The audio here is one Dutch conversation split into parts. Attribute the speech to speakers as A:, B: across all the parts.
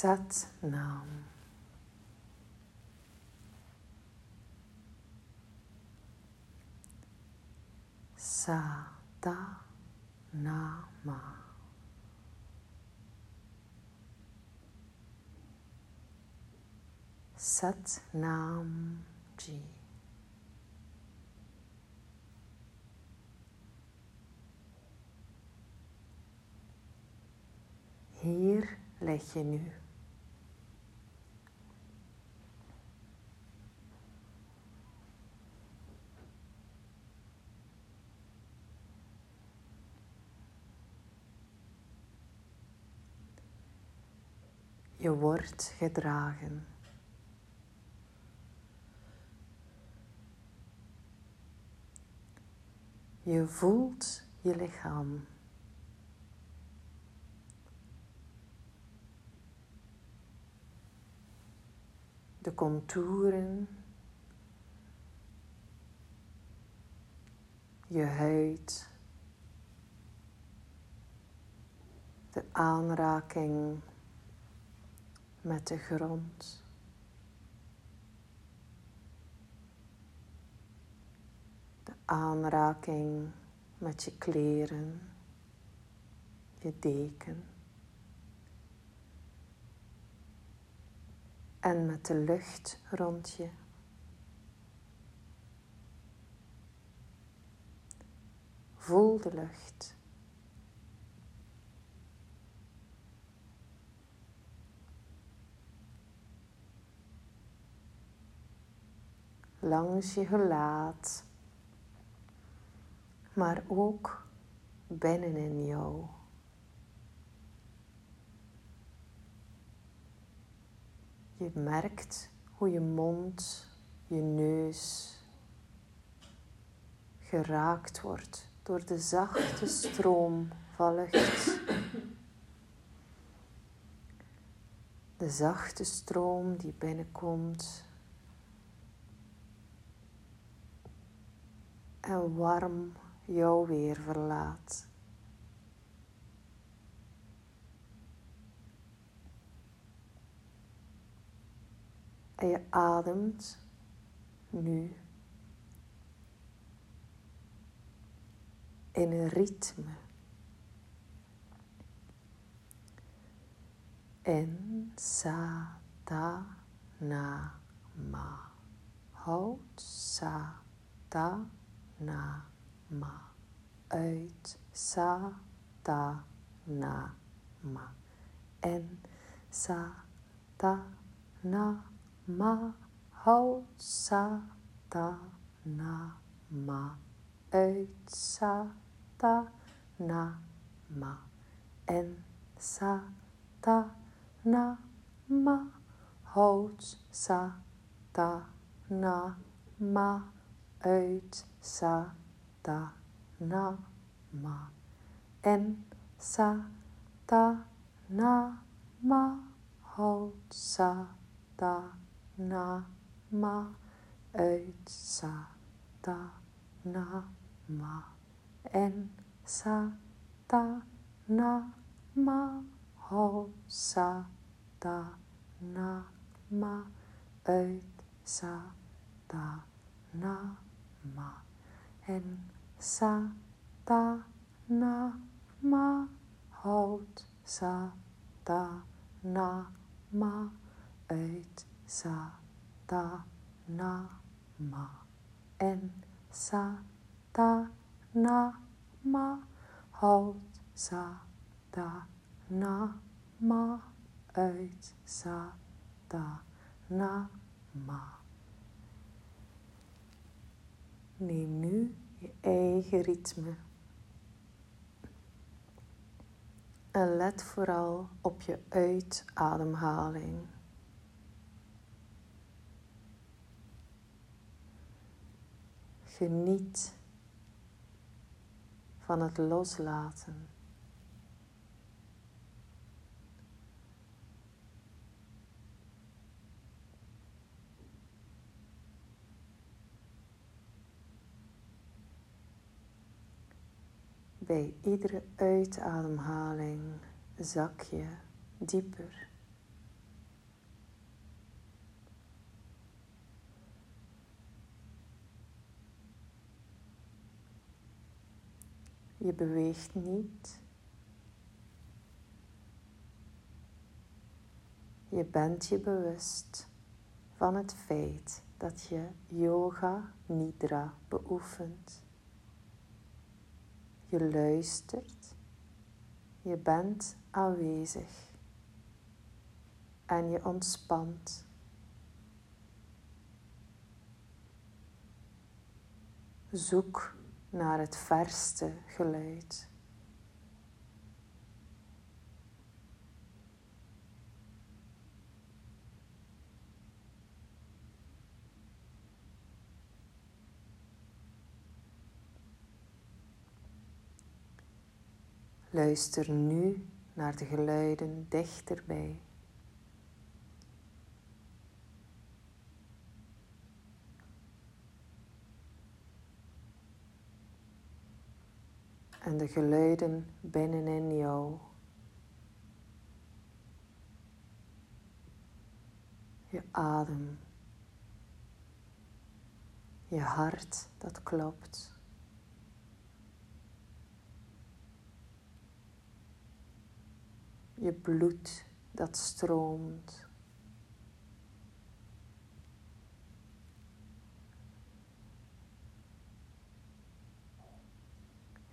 A: Sat Nam. Sa Ta Nama. Sat Nam Ji. Hier leg je nu Je gedragen. Je voelt je lichaam. De contouren. Je huid. De aanraking met de grond. De aanraking met je kleren, je deken. En met de lucht rond je. Voel de lucht. Langs je gelaat, maar ook binnenin jou. Je merkt hoe je mond, je neus geraakt wordt door de zachte stroom van lucht. De zachte stroom die binnenkomt en warm jou weer verlaat. En je ademt nu in een ritme. En sa ta na ma. Houd sa ta na ma. Uit sa ta na ma. En sa ta na ma. Houd sa ta na ma. Uit sa ta na ma. En sa ta na ma. Houd sa ta na ma. Uit Sa da na Satanama. En Satanama. Houdt Satanama. Uit Satanama. En Satanama. Sa Satanama. na ma. En sa ta na ma houd sa ta na ma uit na ma en sa ta na ma houd sa ta na ma uit na ma Neem nu je eigen ritme. En let vooral op je uitademhaling. Geniet van het loslaten. bij iedere uitademhaling zak je dieper. Je beweegt niet. Je bent je bewust van het feit dat je yoga nidra beoefent. Je luistert, je bent aanwezig en je ontspant. Zoek naar het verste geluid. Luister nu naar de geluiden dichterbij. En de geluiden binnenin jou. Je adem. Je hart dat klopt. Je bloed dat stroomt.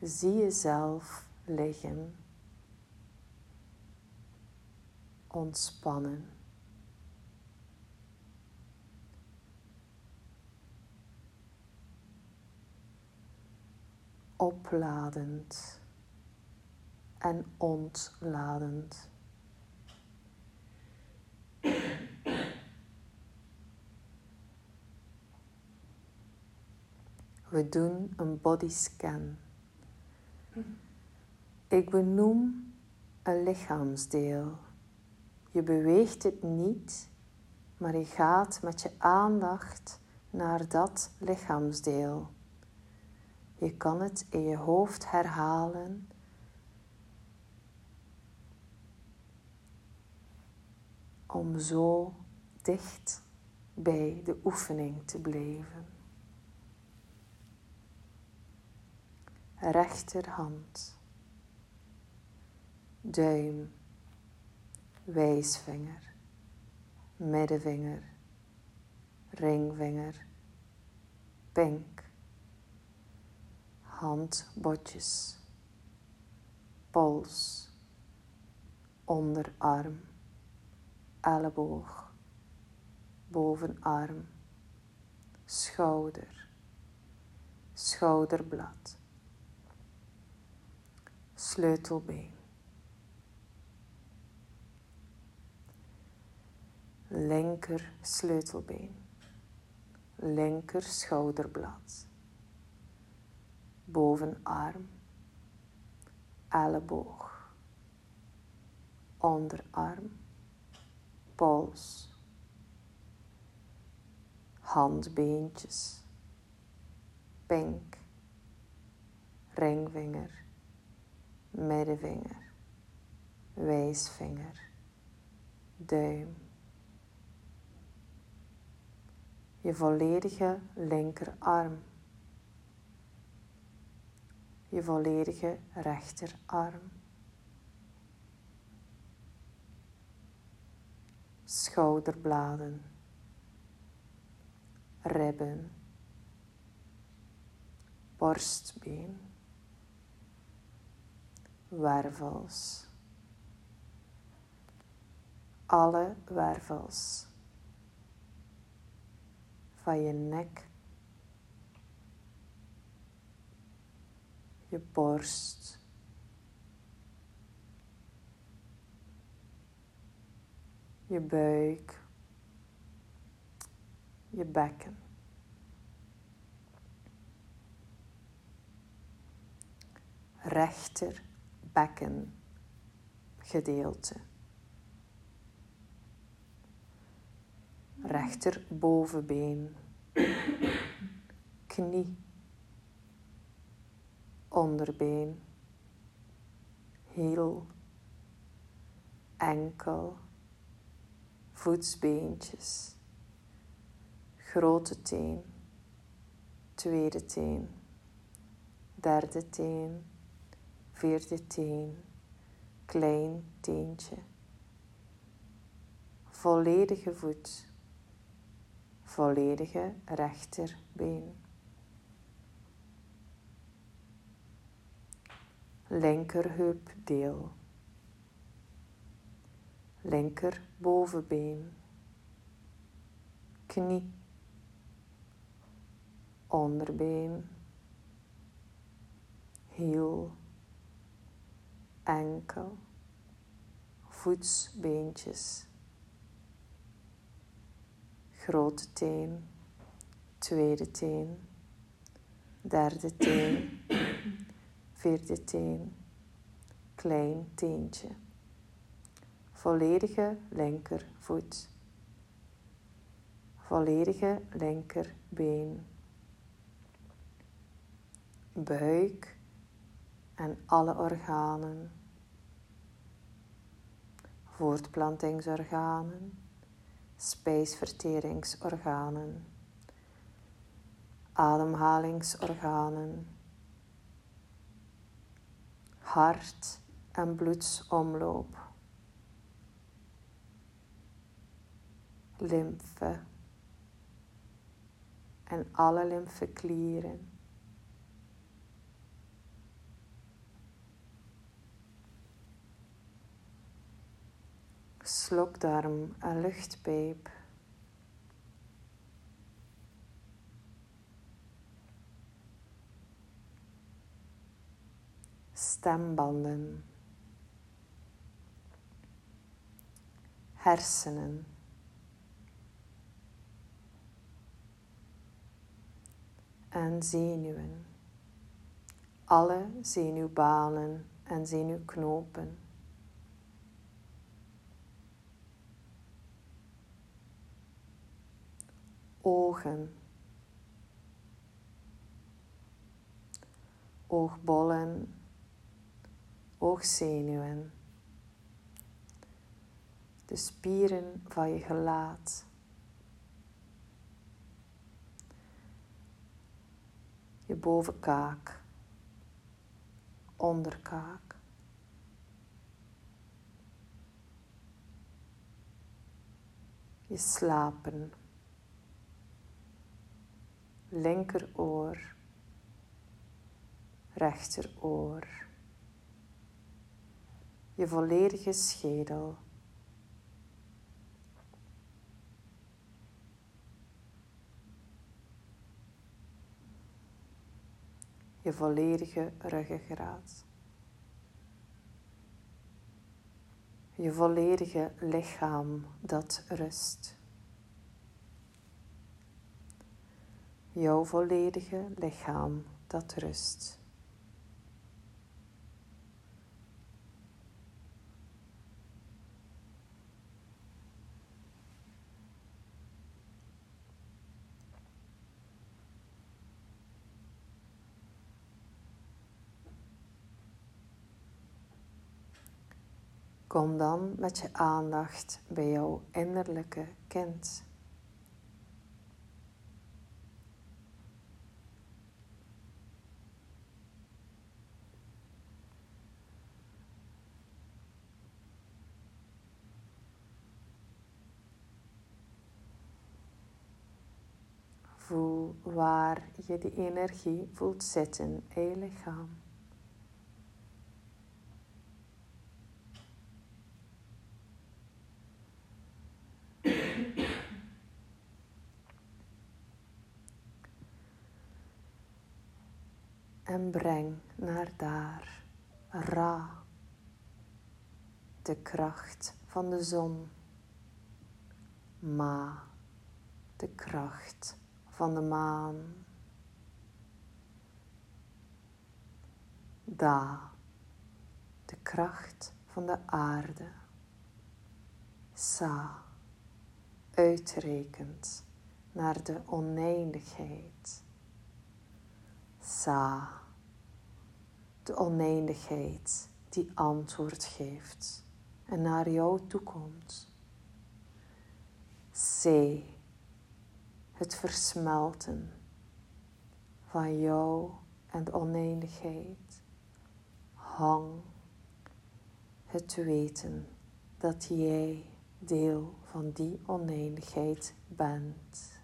A: Zie jezelf liggen, ontspannen. Opladend en ontladend. We doen een bodyscan. Ik benoem een lichaamsdeel. Je beweegt het niet, maar je gaat met je aandacht naar dat lichaamsdeel. Je kan het in je hoofd herhalen om zo dicht bij de oefening te blijven. Rechterhand, duim, wijsvinger, middenvinger, ringvinger, pink, handbotjes, pols, onderarm elleboog, bovenarm, schouder, schouderblad, sleutelbeen, linker sleutelbeen, linker schouderblad, bovenarm, elleboog, onderarm pols, handbeentjes, pink, ringvinger, middenvinger, wijsvinger, duim. Je volledige linkerarm. Je volledige rechterarm. Schouderbladen, ribben, borstbeen, wervels, alle wervels. Van je nek, je borst, je buik, je bekken. Rechter bekken gedeelte. Rechter bovenbeen, knie, onderbeen, hiel, enkel voetsbeentjes, grote teen, tweede teen, derde teen, vierde teen, klein teentje. Volledige voet, volledige rechterbeen. Linkerheupdeel, linker bovenbeen, knie, onderbeen, hiel, enkel, voetsbeentjes, grote teen, tweede teen, derde teen, vierde teen, klein teentje, volledige linkervoet, volledige linkerbeen, buik en alle organen, voortplantingsorganen, spijsverteringsorganen, ademhalingsorganen, hart en bloedsomloop, lymfe en alle lymfeklieren. slokdarm en luchtpijp. Stembanden. Hersenen. En zenuwen. Alle zenuwbanen en zenuwknopen. ogen, oogbollen, oogzenuwen, de spieren van je gelaat. Je bovenkaak, onderkaak. Je slapen linkeroor, rechteroor, je volledige schedel. Je volledige ruggengraat. Je volledige lichaam dat rust. jouw volledige lichaam dat rust. Kom dan met je aandacht bij jouw innerlijke kind. Voel waar je de energie voelt zitten in je lichaam. En breng naar daar Ra, de kracht van de zon. Ma, de kracht van de maan. Da, de kracht van de aarde. Sa, uitrekend naar de oneindigheid. Sa, de oneindigheid die antwoord geeft en naar jou toekomt. C, het versmelten van jou en de oneindigheid. hang het weten dat jij deel van die oneindigheid bent.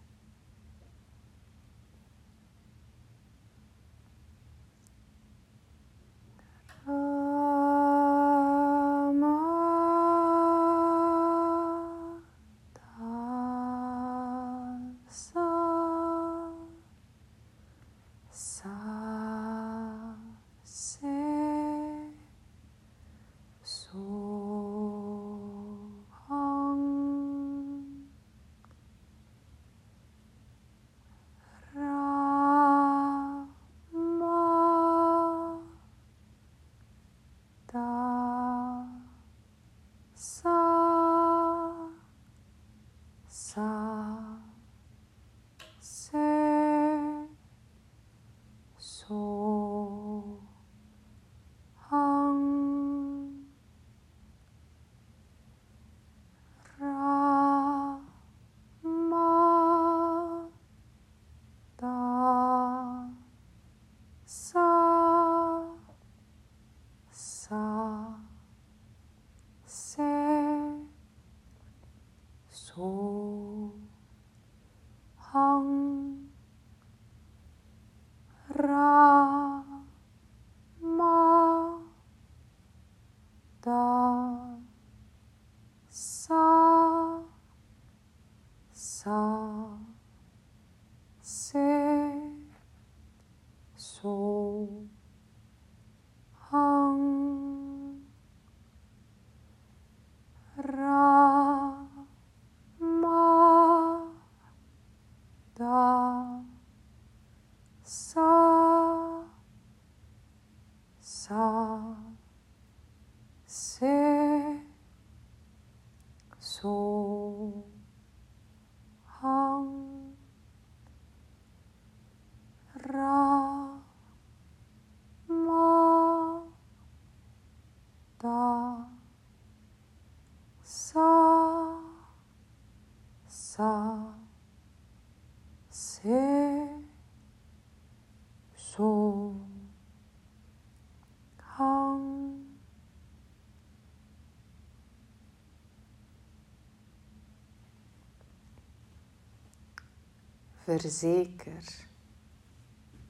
A: Verzeker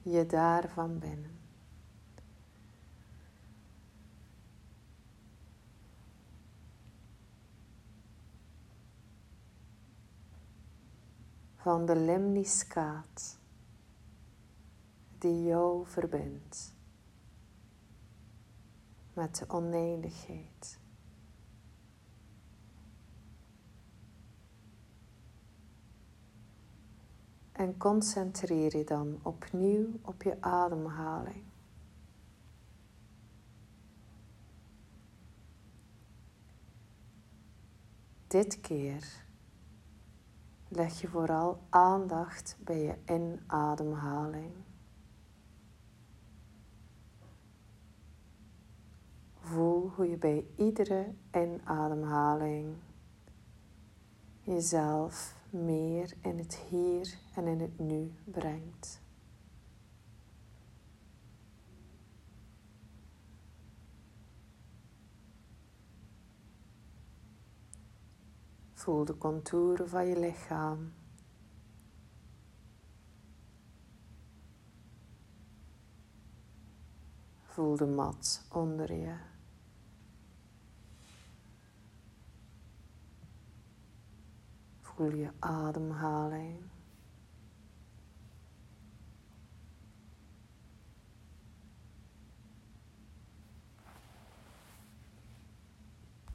A: je daarvan binnen. Van de lemniscaat die jou verbindt met de oneindigheid. En concentreer je dan opnieuw op je ademhaling. Dit keer leg je vooral aandacht bij je inademhaling. Voel hoe je bij iedere inademhaling jezelf meer in het hier en in het nu brengt. Voel de contouren van je lichaam. Voel de mat onder je. Voel je ademhaling.